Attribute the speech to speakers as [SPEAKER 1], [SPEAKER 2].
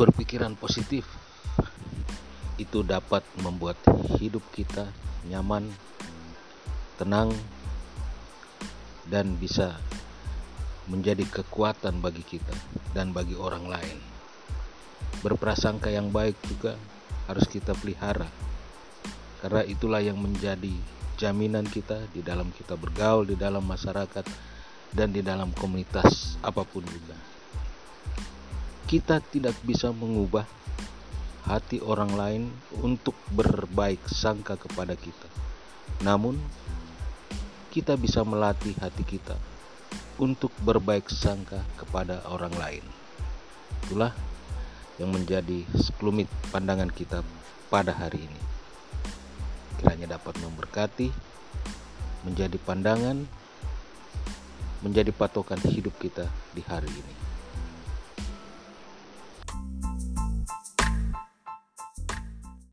[SPEAKER 1] Berpikiran positif itu dapat membuat hidup kita nyaman, tenang, dan bisa menjadi kekuatan bagi kita dan bagi orang lain. Berprasangka yang baik juga harus kita pelihara, karena itulah yang menjadi jaminan kita di dalam kita bergaul di dalam masyarakat dan di dalam komunitas apa pun juga. Kita tidak bisa mengubah hati orang lain untuk berbaik sangka kepada kita. Namun, kita bisa melatih hati kita untuk berbaik sangka kepada orang lain. Itulah yang menjadi sekelumit pandangan kita pada hari ini. Kiranya dapat memberkati, menjadi pandangan, menjadi patokan hidup kita di hari ini.